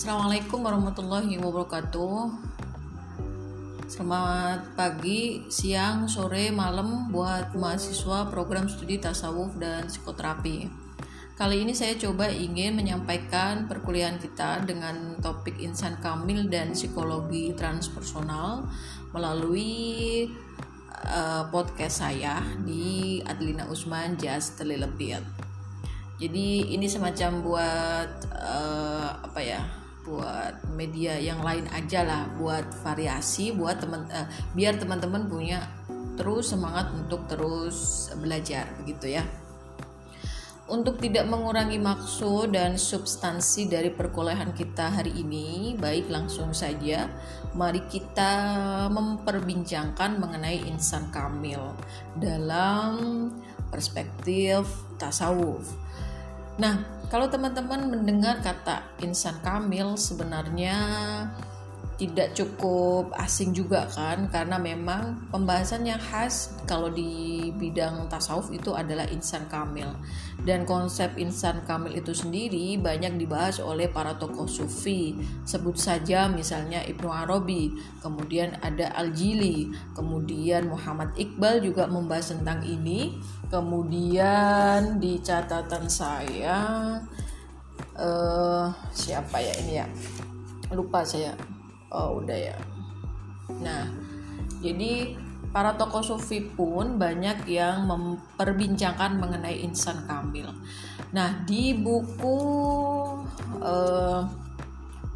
Assalamualaikum warahmatullahi wabarakatuh. Selamat pagi, siang, sore, malam buat mahasiswa program studi tasawuf dan psikoterapi. Kali ini saya coba ingin menyampaikan perkuliahan kita dengan topik insan kamil dan psikologi transpersonal melalui uh, podcast saya di Adlina Usman Just Bit. Jadi ini semacam buat uh, apa ya? Buat media yang lain aja lah buat variasi buat teman uh, biar teman-teman punya terus semangat untuk terus belajar begitu ya untuk tidak mengurangi maksud dan substansi dari perkuliahan kita hari ini, baik langsung saja, mari kita memperbincangkan mengenai insan kamil dalam perspektif tasawuf. Nah, kalau teman-teman mendengar kata insan kamil sebenarnya tidak cukup asing juga kan karena memang pembahasan yang khas kalau di bidang tasawuf itu adalah insan kamil. Dan konsep insan kamil itu sendiri banyak dibahas oleh para tokoh sufi. Sebut saja misalnya Ibnu Arabi kemudian ada Al-Jili kemudian Muhammad Iqbal juga membahas tentang ini. Kemudian di catatan saya uh, siapa ya ini ya? Lupa saya oh udah ya. Nah jadi para tokoh sufi pun banyak yang memperbincangkan mengenai insan kamil. Nah di buku uh,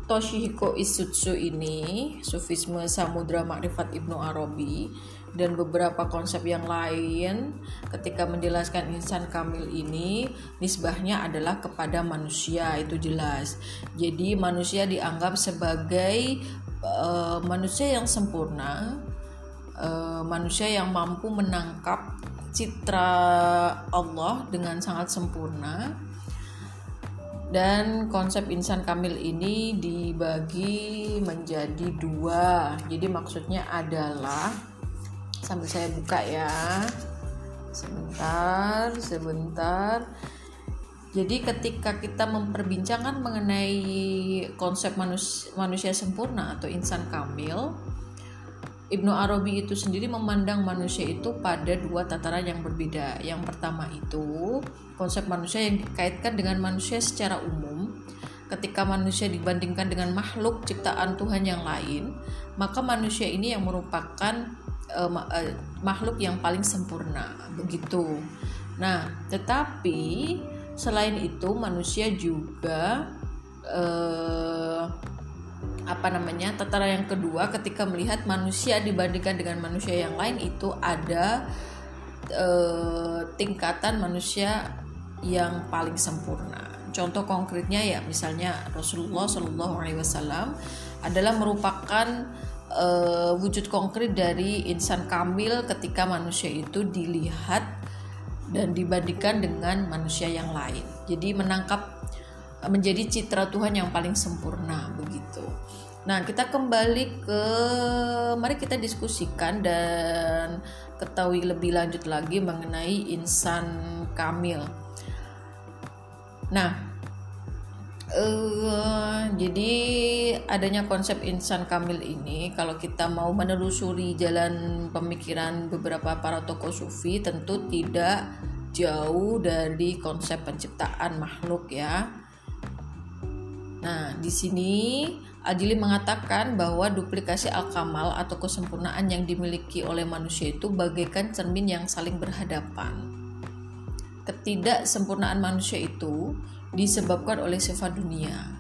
Toshihiko Isutsu ini Sufisme Samudra Makrifat Ibnu Arabi dan beberapa konsep yang lain ketika menjelaskan insan kamil ini nisbahnya adalah kepada manusia itu jelas. Jadi manusia dianggap sebagai uh, manusia yang sempurna uh, manusia yang mampu menangkap citra Allah dengan sangat sempurna. Dan konsep insan kamil ini dibagi menjadi dua. Jadi maksudnya adalah sambil saya buka ya sebentar sebentar jadi ketika kita memperbincangkan mengenai konsep manusia, manusia sempurna atau insan kamil Ibnu Arabi itu sendiri memandang manusia itu pada dua tataran yang berbeda. Yang pertama itu konsep manusia yang dikaitkan dengan manusia secara umum. Ketika manusia dibandingkan dengan makhluk ciptaan Tuhan yang lain, maka manusia ini yang merupakan uh, uh, makhluk yang paling sempurna begitu. Nah, tetapi selain itu manusia juga uh, apa namanya tataran yang kedua ketika melihat manusia dibandingkan dengan manusia yang lain itu ada uh, tingkatan manusia yang paling sempurna. Contoh konkretnya ya misalnya Rasulullah Shallallahu Alaihi Wasallam adalah merupakan uh, wujud konkret dari insan kamil ketika manusia itu dilihat dan dibandingkan dengan manusia yang lain. Jadi menangkap menjadi citra Tuhan yang paling sempurna begitu. Nah, kita kembali ke mari kita diskusikan dan ketahui lebih lanjut lagi mengenai insan kamil. Nah, Uh, jadi adanya konsep insan kamil ini kalau kita mau menelusuri jalan pemikiran beberapa para tokoh sufi tentu tidak jauh dari konsep penciptaan makhluk ya. Nah, di sini Adili mengatakan bahwa duplikasi al-kamal atau kesempurnaan yang dimiliki oleh manusia itu bagaikan cermin yang saling berhadapan. Ketidaksempurnaan manusia itu disebabkan oleh sifat dunia.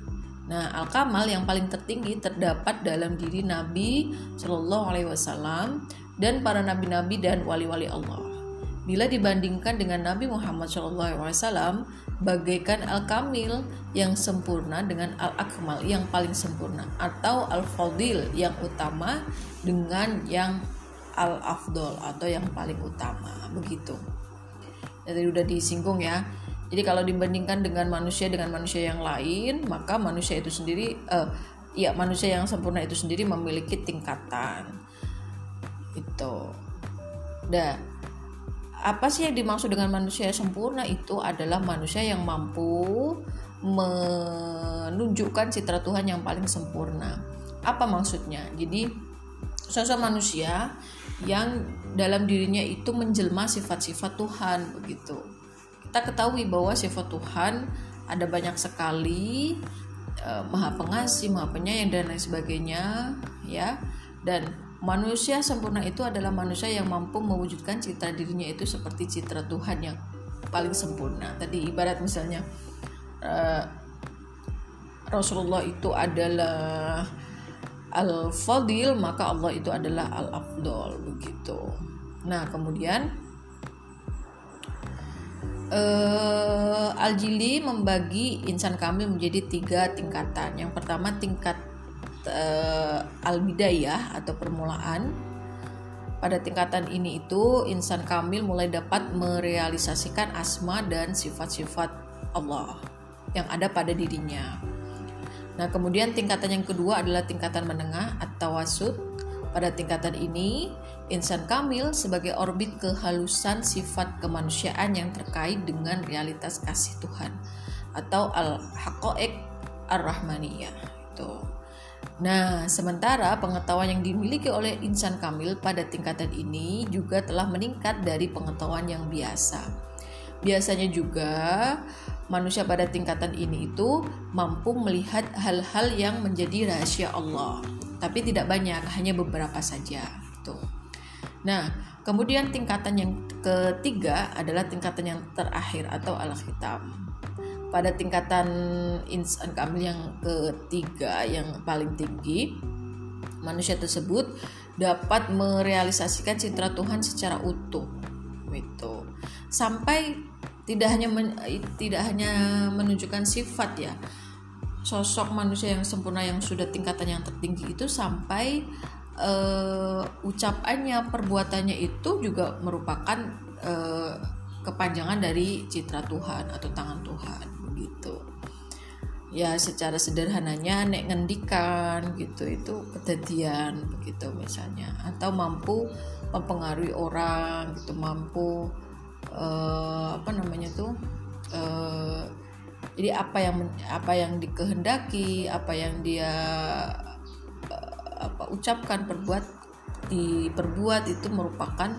Nah, al-kamal yang paling tertinggi terdapat dalam diri Nabi Shallallahu Alaihi Wasallam dan para nabi-nabi dan wali-wali Allah. Bila dibandingkan dengan Nabi Muhammad Wasallam, bagaikan al-kamil yang sempurna dengan al-akmal yang paling sempurna, atau al-fadil yang utama dengan yang al-afdol atau yang paling utama, begitu. Jadi udah disinggung ya jadi kalau dibandingkan dengan manusia dengan manusia yang lain, maka manusia itu sendiri uh, ya manusia yang sempurna itu sendiri memiliki tingkatan. Itu. Dah apa sih yang dimaksud dengan manusia yang sempurna itu adalah manusia yang mampu menunjukkan citra Tuhan yang paling sempurna. Apa maksudnya? Jadi sosok manusia yang dalam dirinya itu menjelma sifat-sifat Tuhan begitu. Kita ketahui bahwa sifat Tuhan ada banyak sekali uh, maha pengasih, maha penyayang dan lain sebagainya ya. Dan manusia sempurna itu adalah manusia yang mampu mewujudkan citra dirinya itu seperti citra Tuhan yang paling sempurna. Tadi ibarat misalnya uh, Rasulullah itu adalah al-fadil maka Allah itu adalah al-afdol begitu. Nah, kemudian uh, Al-Jili membagi insan kamil menjadi tiga tingkatan. Yang pertama tingkat uh, al-bidayah atau permulaan. Pada tingkatan ini itu insan kamil mulai dapat merealisasikan asma dan sifat-sifat Allah yang ada pada dirinya. Nah, kemudian tingkatan yang kedua adalah tingkatan menengah atau wasud. Pada tingkatan ini, insan kamil sebagai orbit kehalusan sifat kemanusiaan yang terkait dengan realitas kasih Tuhan atau al-haqaiq ar-rahmaniyah. Itu. Nah, sementara pengetahuan yang dimiliki oleh insan kamil pada tingkatan ini juga telah meningkat dari pengetahuan yang biasa. Biasanya juga manusia pada tingkatan ini itu mampu melihat hal-hal yang menjadi rahasia Allah, tapi tidak banyak, hanya beberapa saja. Tuh. Nah, kemudian tingkatan yang ketiga adalah tingkatan yang terakhir atau al-khitam pada tingkatan insan kamil yang ketiga yang paling tinggi manusia tersebut dapat merealisasikan citra Tuhan secara utuh itu sampai tidak hanya men, tidak hanya menunjukkan sifat ya sosok manusia yang sempurna yang sudah tingkatan yang tertinggi itu sampai uh, ucapannya perbuatannya itu juga merupakan uh, kepanjangan dari citra Tuhan atau tangan Tuhan gitu ya secara sederhananya nek ngendikan gitu itu kejadian begitu misalnya. Atau mampu mempengaruhi orang gitu mampu uh, apa namanya tuh uh, jadi apa yang apa yang dikehendaki apa yang dia ucapkan perbuat diperbuat itu merupakan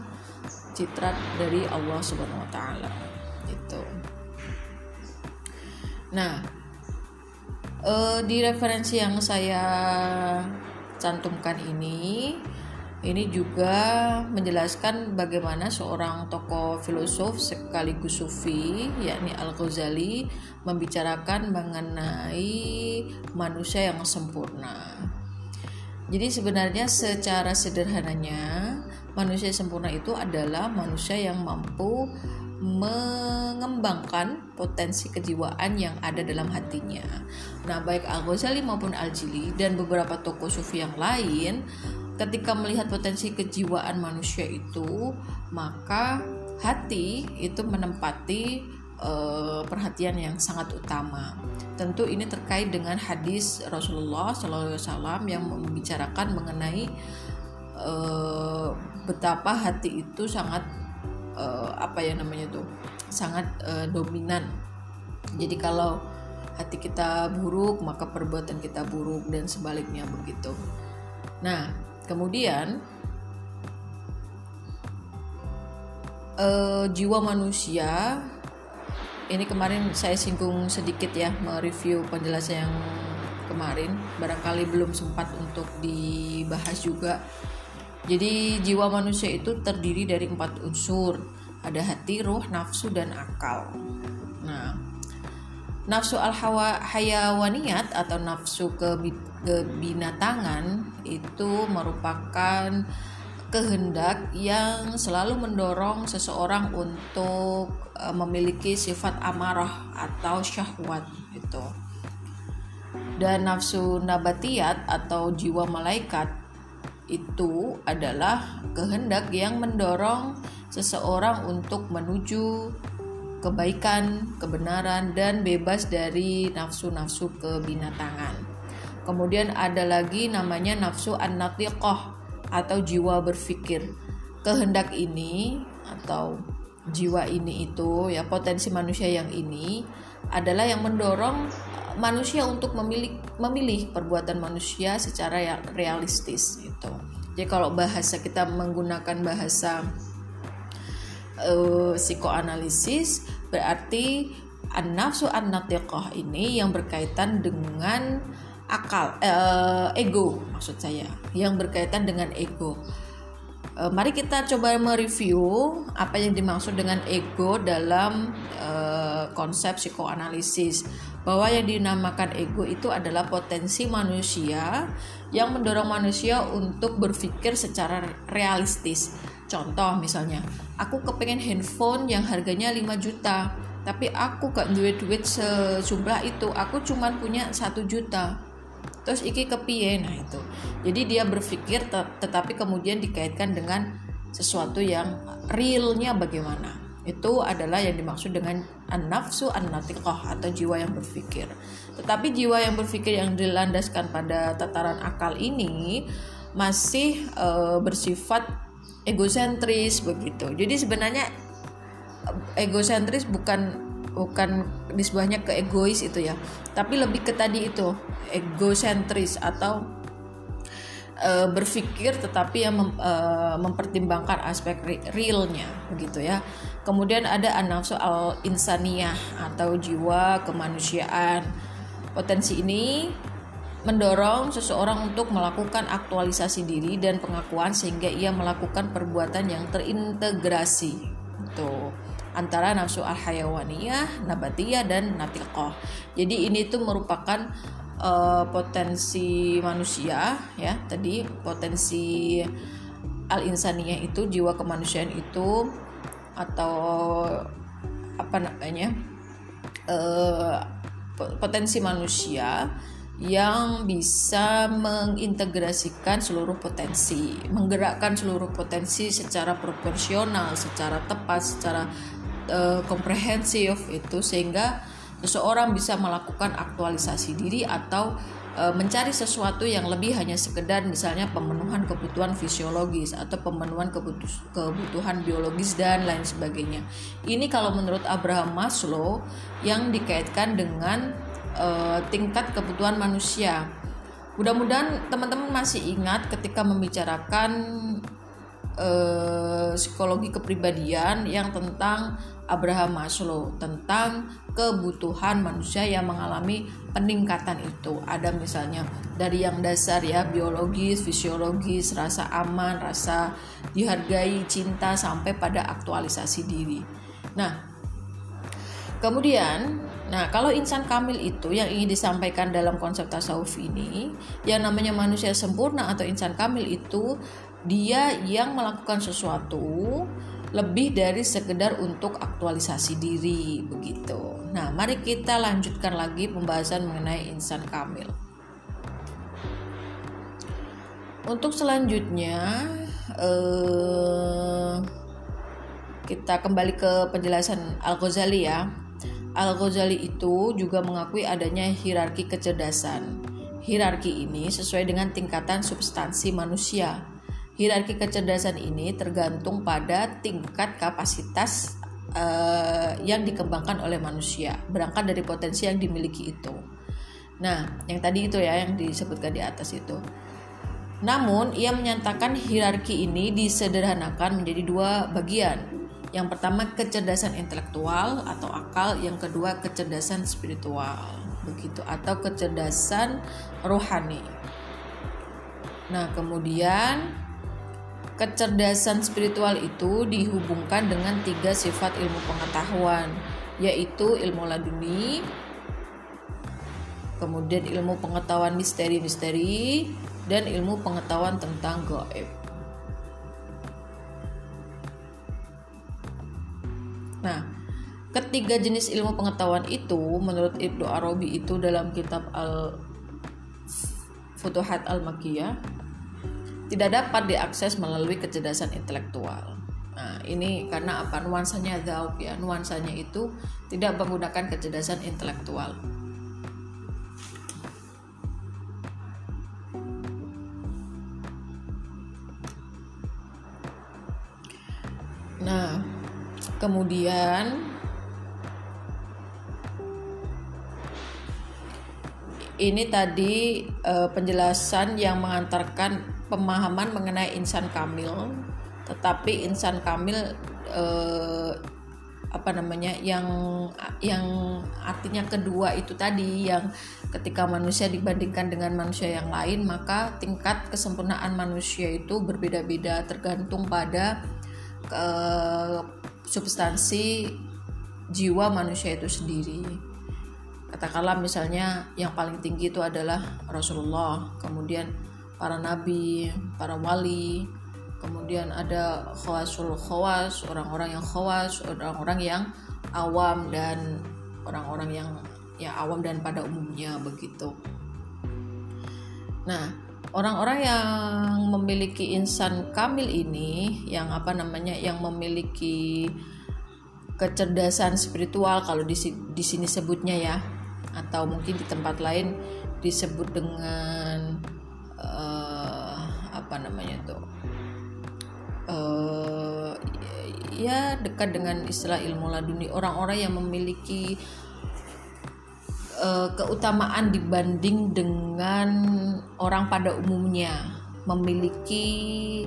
citra dari Allah Subhanahu wa taala gitu. Nah, uh, di referensi yang saya cantumkan ini, ini juga menjelaskan bagaimana seorang tokoh filosof sekaligus sufi, yakni Al-Ghazali, membicarakan mengenai manusia yang sempurna. Jadi sebenarnya secara sederhananya, manusia sempurna itu adalah manusia yang mampu mengembangkan potensi kejiwaan yang ada dalam hatinya. Nah, baik Al-Ghazali maupun Al-Jili dan beberapa tokoh sufi yang lain ketika melihat potensi kejiwaan manusia itu, maka hati itu menempati uh, perhatian yang sangat utama. Tentu ini terkait dengan hadis Rasulullah SAW yang membicarakan mengenai uh, betapa hati itu sangat uh, apa ya namanya tuh sangat uh, dominan jadi kalau hati kita buruk maka perbuatan kita buruk dan sebaliknya begitu nah kemudian uh, jiwa manusia ini kemarin saya singgung sedikit ya mereview penjelasan yang kemarin barangkali belum sempat untuk dibahas juga jadi jiwa manusia itu terdiri dari empat unsur. Ada hati, ruh, nafsu, dan akal. Nah, nafsu al hayawaniat atau nafsu kebinatangan itu merupakan kehendak yang selalu mendorong seseorang untuk e, memiliki sifat amarah atau syahwat itu. Dan nafsu nabatiat atau jiwa malaikat itu adalah kehendak yang mendorong seseorang untuk menuju kebaikan, kebenaran, dan bebas dari nafsu-nafsu kebinatangan. Kemudian ada lagi namanya nafsu an-natiqah atau jiwa berpikir. Kehendak ini atau jiwa ini itu ya potensi manusia yang ini adalah yang mendorong manusia untuk memilih memilih perbuatan manusia secara yang realistis gitu. Jadi kalau bahasa kita menggunakan bahasa uh, psikoanalisis berarti an-nafsu an-natiqah ini yang berkaitan dengan akal uh, ego maksud saya yang berkaitan dengan ego Uh, mari kita coba mereview apa yang dimaksud dengan ego dalam uh, konsep psikoanalisis. Bahwa yang dinamakan ego itu adalah potensi manusia yang mendorong manusia untuk berpikir secara realistis. Contoh misalnya, aku kepengen handphone yang harganya 5 juta, tapi aku gak duit-duit sejumlah itu, aku cuma punya satu juta terus iki kepiye nah itu jadi dia berpikir tetapi kemudian dikaitkan dengan sesuatu yang realnya bagaimana itu adalah yang dimaksud dengan an-nafsu an-natiqah atau jiwa yang berpikir. Tetapi jiwa yang berpikir yang dilandaskan pada tataran akal ini masih e, bersifat egosentris begitu. Jadi sebenarnya egosentris bukan bukan nisbahnya ke egois itu ya. Tapi lebih ke tadi itu egosentris atau e, berpikir tetapi yang mem, e, mempertimbangkan aspek realnya begitu ya. Kemudian ada anafsu al insaniyah atau jiwa kemanusiaan. Potensi ini mendorong seseorang untuk melakukan aktualisasi diri dan pengakuan sehingga ia melakukan perbuatan yang terintegrasi. Tuh antara nafsu al-hayawaniyah, nabatiyah dan natiqah. Jadi ini tuh merupakan uh, potensi manusia ya. Tadi potensi al-insaniyah itu jiwa kemanusiaan itu atau apa namanya? Uh, potensi manusia yang bisa mengintegrasikan seluruh potensi, menggerakkan seluruh potensi secara proporsional, secara tepat, secara uh, komprehensif itu sehingga seseorang bisa melakukan aktualisasi diri atau uh, mencari sesuatu yang lebih hanya sekedar misalnya pemenuhan kebutuhan fisiologis atau pemenuhan kebutuh kebutuhan biologis dan lain sebagainya. Ini kalau menurut Abraham Maslow yang dikaitkan dengan uh, tingkat kebutuhan manusia. Mudah-mudahan teman-teman masih ingat ketika membicarakan uh, psikologi kepribadian yang tentang Abraham Maslow tentang kebutuhan manusia yang mengalami peningkatan itu. Ada misalnya dari yang dasar ya biologis, fisiologis, rasa aman, rasa dihargai, cinta sampai pada aktualisasi diri. Nah, kemudian Nah, kalau insan kamil itu yang ingin disampaikan dalam konsep tasawuf ini, yang namanya manusia sempurna atau insan kamil itu dia yang melakukan sesuatu lebih dari sekedar untuk aktualisasi diri begitu. Nah, mari kita lanjutkan lagi pembahasan mengenai insan kamil. Untuk selanjutnya eh, kita kembali ke penjelasan Al-Ghazali ya. Al-Ghazali itu juga mengakui adanya hierarki kecerdasan. Hierarki ini sesuai dengan tingkatan substansi manusia Hierarki kecerdasan ini tergantung pada tingkat kapasitas uh, yang dikembangkan oleh manusia, berangkat dari potensi yang dimiliki itu. Nah, yang tadi itu ya yang disebutkan di atas itu. Namun, ia menyatakan hierarki ini disederhanakan menjadi dua bagian. Yang pertama kecerdasan intelektual atau akal, yang kedua kecerdasan spiritual, begitu atau kecerdasan rohani. Nah, kemudian Kecerdasan spiritual itu dihubungkan dengan tiga sifat ilmu pengetahuan, yaitu ilmu laduni, kemudian ilmu pengetahuan misteri-misteri, dan ilmu pengetahuan tentang gaib. Nah, ketiga jenis ilmu pengetahuan itu menurut Ibnu Arabi itu dalam kitab Al Futuhat Al-Makkiyah tidak dapat diakses melalui kecerdasan intelektual. Nah, ini karena apa? Nuansanya gaub ya. Nuansanya itu tidak menggunakan kecerdasan intelektual. Nah, kemudian ini tadi uh, penjelasan yang mengantarkan pemahaman mengenai insan kamil. Tetapi insan kamil uh, apa namanya yang yang artinya kedua itu tadi yang ketika manusia dibandingkan dengan manusia yang lain maka tingkat kesempurnaan manusia itu berbeda-beda tergantung pada uh, substansi jiwa manusia itu sendiri katakanlah misalnya yang paling tinggi itu adalah Rasulullah kemudian para nabi para wali kemudian ada khawasul khawas orang-orang yang khawas orang-orang yang awam dan orang-orang yang ya awam dan pada umumnya begitu. Nah orang-orang yang memiliki insan kamil ini yang apa namanya yang memiliki kecerdasan spiritual kalau di, di sini sebutnya ya atau mungkin di tempat lain disebut dengan uh, apa namanya tuh uh, ya dekat dengan istilah ilmu laduni. Orang-orang yang memiliki uh, keutamaan dibanding dengan orang pada umumnya memiliki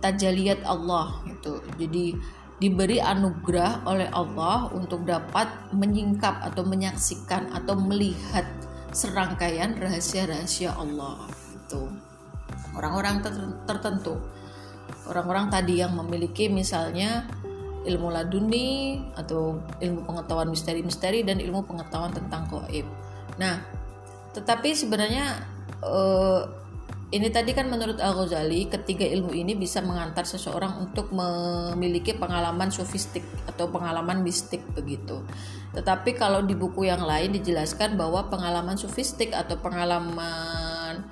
tajaliat Allah itu jadi diberi anugerah oleh Allah untuk dapat menyingkap atau menyaksikan atau melihat serangkaian rahasia-rahasia Allah itu orang-orang tertentu orang-orang tadi yang memiliki misalnya ilmu laduni atau ilmu pengetahuan misteri-misteri dan ilmu pengetahuan tentang goib. Nah, tetapi sebenarnya eh, ini tadi kan menurut Al Ghazali ketiga ilmu ini bisa mengantar seseorang untuk memiliki pengalaman sofistik atau pengalaman mistik begitu. Tetapi kalau di buku yang lain dijelaskan bahwa pengalaman sofistik atau pengalaman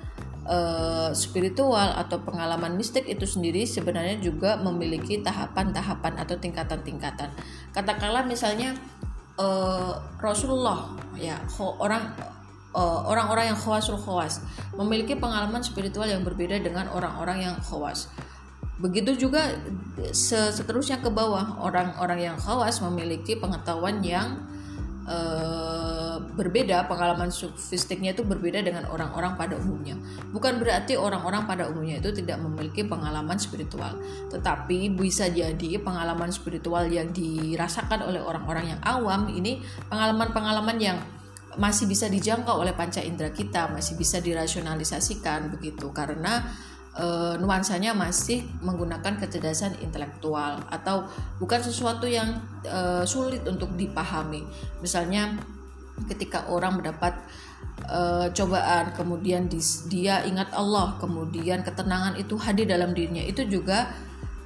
uh, spiritual atau pengalaman mistik itu sendiri sebenarnya juga memiliki tahapan-tahapan atau tingkatan-tingkatan. Katakanlah misalnya uh, Rasulullah ya orang orang-orang yang khawasul khawas memiliki pengalaman spiritual yang berbeda dengan orang-orang yang khawas. Begitu juga seterusnya ke bawah orang-orang yang khawas memiliki pengetahuan yang uh, berbeda pengalaman sofistiknya itu berbeda dengan orang-orang pada umumnya. Bukan berarti orang-orang pada umumnya itu tidak memiliki pengalaman spiritual, tetapi bisa jadi pengalaman spiritual yang dirasakan oleh orang-orang yang awam ini pengalaman-pengalaman yang masih bisa dijangkau oleh panca indera kita, masih bisa dirasionalisasikan begitu karena e, nuansanya masih menggunakan kecerdasan intelektual atau bukan sesuatu yang e, sulit untuk dipahami. Misalnya ketika orang mendapat e, cobaan, kemudian dia ingat Allah, kemudian ketenangan itu hadir dalam dirinya, itu juga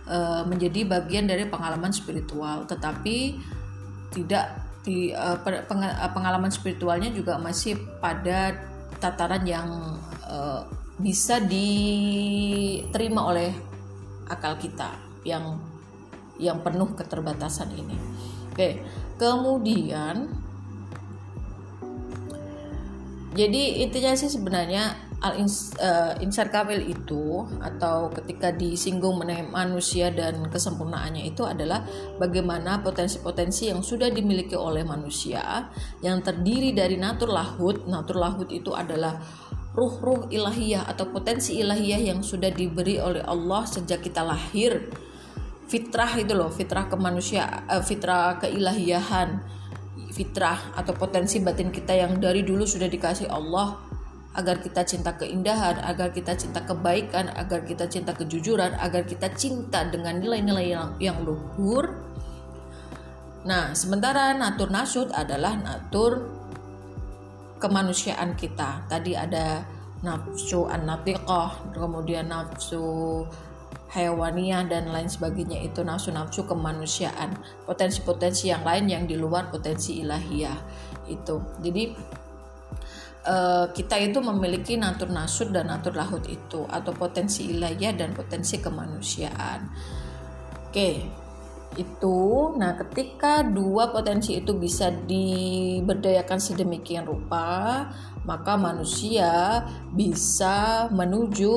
e, menjadi bagian dari pengalaman spiritual, tetapi tidak di uh, pengalaman spiritualnya juga masih pada tataran yang uh, bisa diterima oleh akal kita yang yang penuh keterbatasan ini. Oke, kemudian jadi intinya sih sebenarnya al uh, insar kamil itu atau ketika disinggung mengenai manusia dan kesempurnaannya itu adalah bagaimana potensi-potensi yang sudah dimiliki oleh manusia yang terdiri dari natur lahut. Natur lahut itu adalah ruh-ruh ilahiyah atau potensi ilahiyah yang sudah diberi oleh Allah sejak kita lahir. Fitrah itu loh, fitrah kemanusiaan, uh, fitrah keilahiyahan, fitrah atau potensi batin kita yang dari dulu sudah dikasih Allah agar kita cinta keindahan, agar kita cinta kebaikan, agar kita cinta kejujuran, agar kita cinta dengan nilai-nilai yang, yang luhur. Nah, sementara natur nasud adalah natur kemanusiaan kita. Tadi ada nafsu an kemudian nafsu hewaniyah dan lain sebagainya itu nafsu-nafsu kemanusiaan. Potensi-potensi yang lain yang di luar potensi ilahiyah itu. Jadi uh, kita itu memiliki natur nasud dan natur lahut itu atau potensi ilahiyah dan potensi kemanusiaan. Oke, itu nah ketika dua potensi itu bisa diberdayakan sedemikian rupa, maka manusia bisa menuju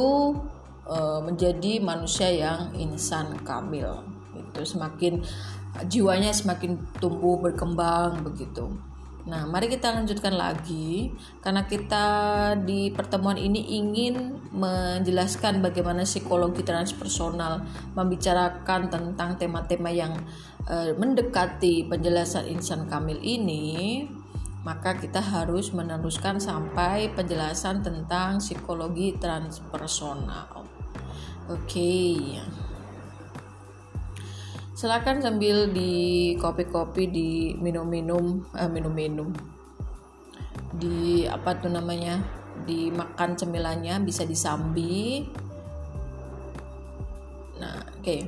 uh, menjadi manusia yang insan kamil. Itu semakin jiwanya semakin tumbuh berkembang begitu. Nah, mari kita lanjutkan lagi karena kita di pertemuan ini ingin menjelaskan bagaimana psikologi transpersonal membicarakan tentang tema-tema yang e, mendekati penjelasan insan kamil ini, maka kita harus meneruskan sampai penjelasan tentang psikologi transpersonal. Oke. Okay silakan sambil di kopi-kopi di minum-minum eh, minum-minum. Di apa tuh namanya dimakan cemilannya bisa disambi. Nah oke. Okay.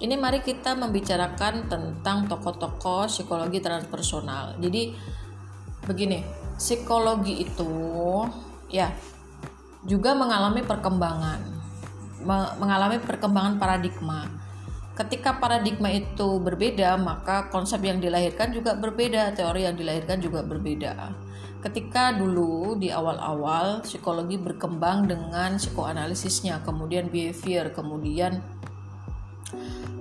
ini mari kita membicarakan tentang tokoh-tokoh psikologi transpersonal. Jadi begini psikologi itu ya juga mengalami perkembangan. Mengalami perkembangan paradigma ketika paradigma itu berbeda, maka konsep yang dilahirkan juga berbeda, teori yang dilahirkan juga berbeda. Ketika dulu di awal-awal psikologi berkembang dengan psikoanalisisnya, kemudian behavior, kemudian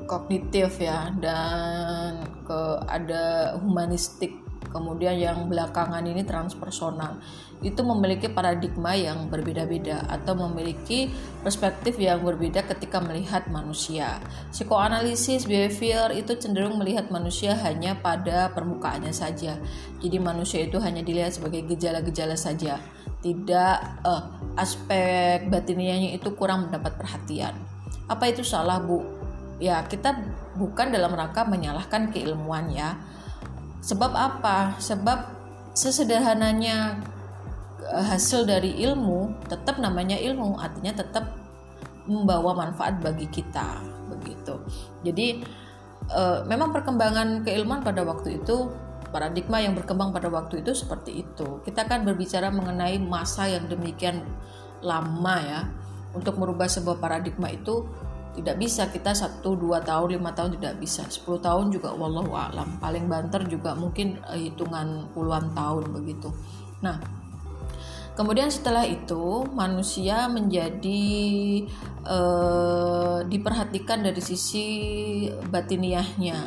kognitif ya, dan ke ada humanistik kemudian yang belakangan ini transpersonal itu memiliki paradigma yang berbeda-beda atau memiliki perspektif yang berbeda ketika melihat manusia. Psikoanalisis behavior itu cenderung melihat manusia hanya pada permukaannya saja. Jadi manusia itu hanya dilihat sebagai gejala-gejala saja. Tidak uh, aspek batinianya itu kurang mendapat perhatian. Apa itu salah, Bu? Ya, kita bukan dalam rangka menyalahkan keilmuan ya Sebab apa? Sebab sesederhananya eh, hasil dari ilmu tetap namanya ilmu, artinya tetap membawa manfaat bagi kita begitu. Jadi e, memang perkembangan keilmuan pada waktu itu paradigma yang berkembang pada waktu itu seperti itu. Kita akan berbicara mengenai masa yang demikian lama ya. Untuk merubah sebuah paradigma itu tidak bisa kita satu dua tahun lima tahun tidak bisa 10 tahun juga wallahu alam paling banter juga mungkin eh, hitungan puluhan tahun begitu nah kemudian setelah itu manusia menjadi eh, diperhatikan dari sisi batiniahnya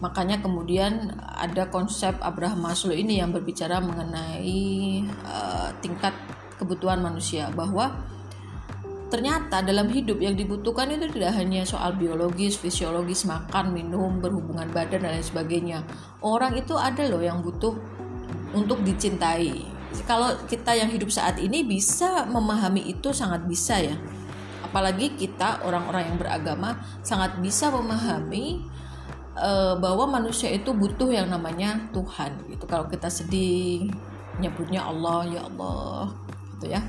makanya kemudian ada konsep Abraham Maslow ini yang berbicara mengenai eh, tingkat kebutuhan manusia bahwa Ternyata dalam hidup yang dibutuhkan itu tidak hanya soal biologis, fisiologis, makan, minum, berhubungan badan dan lain sebagainya. Orang itu ada loh yang butuh untuk dicintai. Kalau kita yang hidup saat ini bisa memahami itu sangat bisa ya. Apalagi kita orang-orang yang beragama sangat bisa memahami uh, bahwa manusia itu butuh yang namanya Tuhan gitu. Kalau kita sedih nyebutnya Allah ya Allah gitu ya.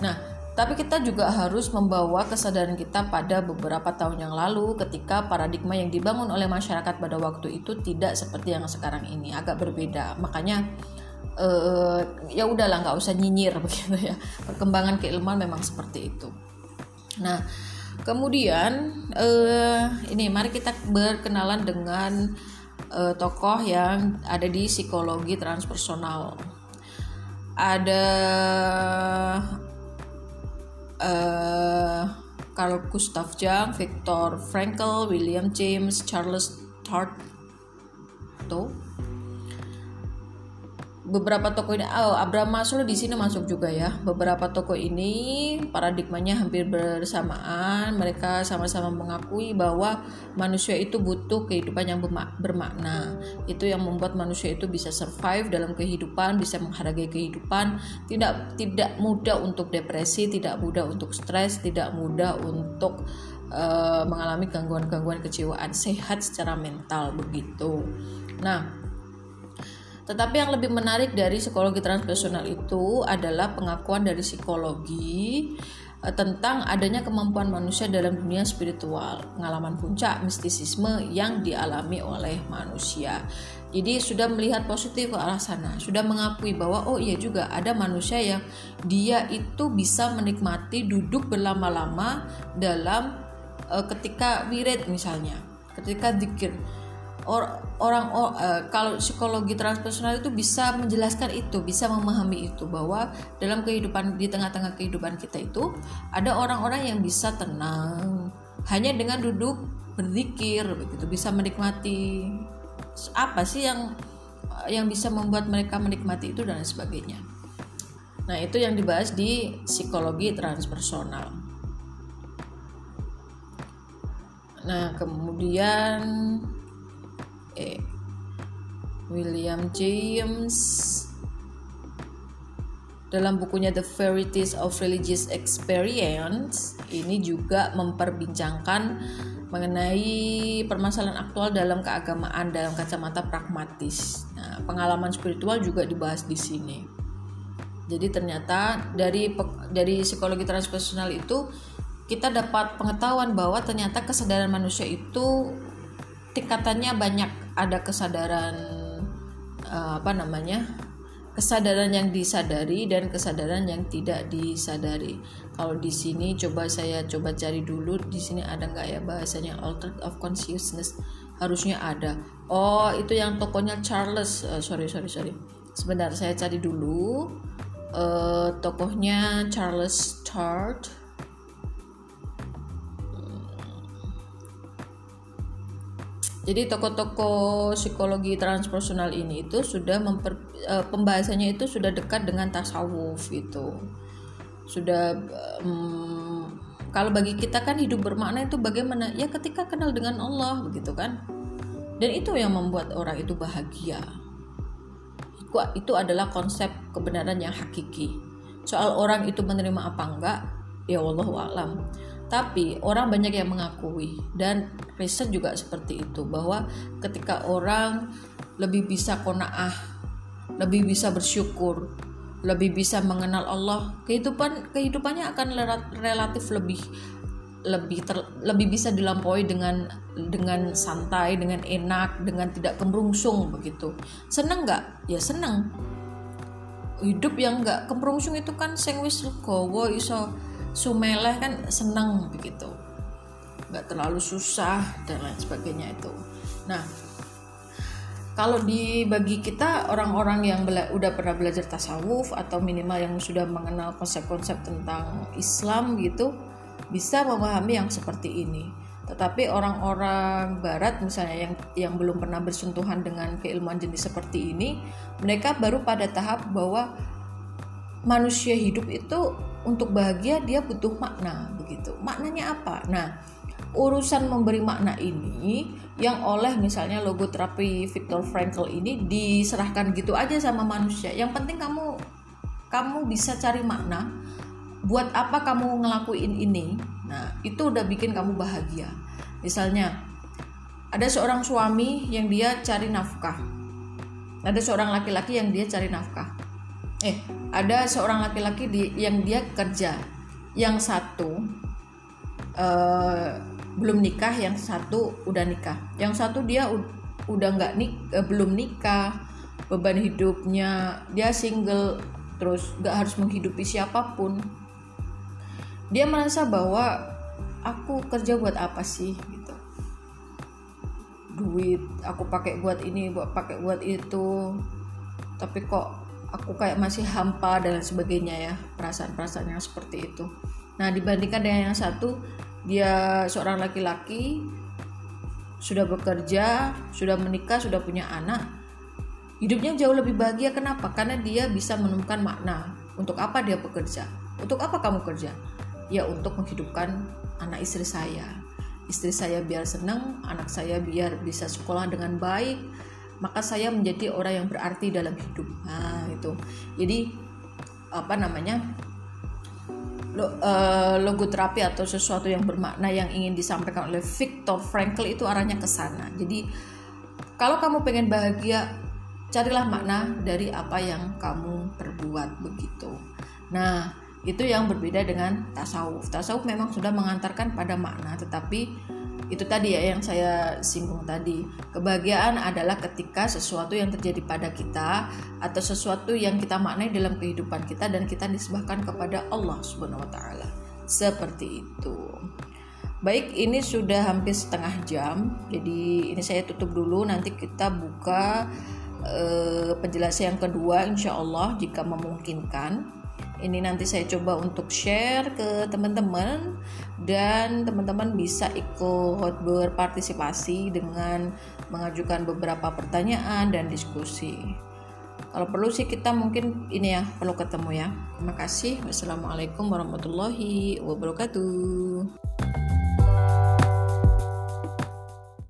Nah, tapi kita juga harus membawa kesadaran kita pada beberapa tahun yang lalu ketika paradigma yang dibangun oleh masyarakat pada waktu itu tidak seperti yang sekarang ini, agak berbeda. Makanya eh, ya udahlah nggak usah nyinyir begitu ya. Perkembangan keilmuan memang seperti itu. Nah, kemudian eh, ini mari kita berkenalan dengan eh, tokoh yang ada di psikologi transpersonal. Ada uh, Carl Gustav Jung, Viktor Frankl, William James, Charles Tarto, beberapa toko ini oh Abraham Maslow di sini masuk juga ya. Beberapa toko ini paradigmanya hampir bersamaan. Mereka sama-sama mengakui bahwa manusia itu butuh kehidupan yang bermakna. Itu yang membuat manusia itu bisa survive dalam kehidupan bisa menghargai kehidupan. Tidak tidak mudah untuk depresi tidak mudah untuk stres tidak mudah untuk uh, mengalami gangguan-gangguan kejiwaan. Sehat secara mental begitu. Nah tetapi yang lebih menarik dari psikologi transpersonal itu adalah pengakuan dari psikologi eh, tentang adanya kemampuan manusia dalam dunia spiritual, pengalaman puncak mistisisme yang dialami oleh manusia. Jadi sudah melihat positif ke arah sana, sudah mengakui bahwa oh iya juga ada manusia yang dia itu bisa menikmati duduk berlama-lama dalam uh, ketika wirid misalnya, ketika zikir Or, orang or, uh, kalau psikologi transpersonal itu bisa menjelaskan itu, bisa memahami itu bahwa dalam kehidupan di tengah-tengah kehidupan kita itu ada orang-orang yang bisa tenang hanya dengan duduk berzikir begitu bisa menikmati apa sih yang yang bisa membuat mereka menikmati itu dan sebagainya. Nah, itu yang dibahas di psikologi transpersonal. Nah, kemudian eh William James dalam bukunya The Varieties of Religious Experience ini juga memperbincangkan mengenai permasalahan aktual dalam keagamaan dalam kacamata pragmatis. Nah, pengalaman spiritual juga dibahas di sini. Jadi ternyata dari dari psikologi transpersonal itu kita dapat pengetahuan bahwa ternyata kesadaran manusia itu tingkatannya banyak. Ada kesadaran uh, apa namanya? kesadaran yang disadari dan kesadaran yang tidak disadari. Kalau di sini coba saya coba cari dulu di sini ada nggak ya bahasanya altered of consciousness harusnya ada. Oh itu yang tokonya Charles. Uh, sorry sorry sorry. Sebentar saya cari dulu. Uh, tokohnya Charles Tart Jadi toko-toko psikologi transpersonal ini itu sudah memper, e, pembahasannya itu sudah dekat dengan tasawuf itu. Sudah um, kalau bagi kita kan hidup bermakna itu bagaimana? Ya ketika kenal dengan Allah begitu kan. Dan itu yang membuat orang itu bahagia. Itu adalah konsep kebenaran yang hakiki. Soal orang itu menerima apa enggak, ya Allah alam tapi orang banyak yang mengakui dan riset juga seperti itu bahwa ketika orang lebih bisa konaah, lebih bisa bersyukur, lebih bisa mengenal Allah, kehidupan kehidupannya akan relatif lebih lebih ter, lebih bisa dilampaui dengan dengan santai, dengan enak, dengan tidak kemrungsung begitu. Seneng nggak? Ya seneng. Hidup yang nggak kemrungsung itu kan sing wis legowo iso sumeleh kan senang begitu. Nggak terlalu susah dan lain sebagainya itu. Nah kalau di bagi kita orang-orang yang bela, udah pernah belajar tasawuf atau minimal yang sudah mengenal konsep-konsep tentang Islam gitu bisa memahami yang seperti ini. Tetapi orang-orang barat misalnya yang yang belum pernah bersentuhan dengan keilmuan jenis seperti ini mereka baru pada tahap bahwa manusia hidup itu untuk bahagia dia butuh makna begitu. Maknanya apa? Nah, urusan memberi makna ini yang oleh misalnya logo terapi Viktor Frankl ini diserahkan gitu aja sama manusia. Yang penting kamu kamu bisa cari makna buat apa kamu ngelakuin ini. Nah, itu udah bikin kamu bahagia. Misalnya ada seorang suami yang dia cari nafkah. Ada seorang laki-laki yang dia cari nafkah eh ada seorang laki-laki di yang dia kerja. Yang satu uh, belum nikah yang satu udah nikah. Yang satu dia udah nggak nik uh, belum nikah. Beban hidupnya dia single terus nggak harus menghidupi siapa pun. Dia merasa bahwa aku kerja buat apa sih gitu. Duit aku pakai buat ini buat pakai buat itu. Tapi kok aku kayak masih hampa dan sebagainya ya perasaan-perasaan yang seperti itu. Nah dibandingkan dengan yang satu dia seorang laki-laki sudah bekerja sudah menikah sudah punya anak hidupnya jauh lebih bahagia. Kenapa? Karena dia bisa menemukan makna. Untuk apa dia bekerja? Untuk apa kamu kerja? Ya untuk menghidupkan anak istri saya. Istri saya biar senang anak saya biar bisa sekolah dengan baik maka saya menjadi orang yang berarti dalam hidup. Nah itu jadi apa namanya? Eh, logoterapi atau sesuatu yang bermakna yang ingin disampaikan oleh Viktor Frankl itu arahnya ke sana. Jadi kalau kamu pengen bahagia carilah makna dari apa yang kamu perbuat begitu. Nah itu yang berbeda dengan tasawuf. Tasawuf memang sudah mengantarkan pada makna tetapi itu tadi ya yang saya singgung tadi kebahagiaan adalah ketika sesuatu yang terjadi pada kita atau sesuatu yang kita maknai dalam kehidupan kita dan kita disebahkan kepada Allah Subhanahu wa taala seperti itu Baik, ini sudah hampir setengah jam. Jadi ini saya tutup dulu. Nanti kita buka eh, penjelasan yang kedua, insya Allah jika memungkinkan. Ini nanti saya coba untuk share ke teman-teman dan teman-teman bisa ikut berpartisipasi dengan mengajukan beberapa pertanyaan dan diskusi. Kalau perlu sih kita mungkin ini ya perlu ketemu ya. Terima kasih. Wassalamualaikum warahmatullahi wabarakatuh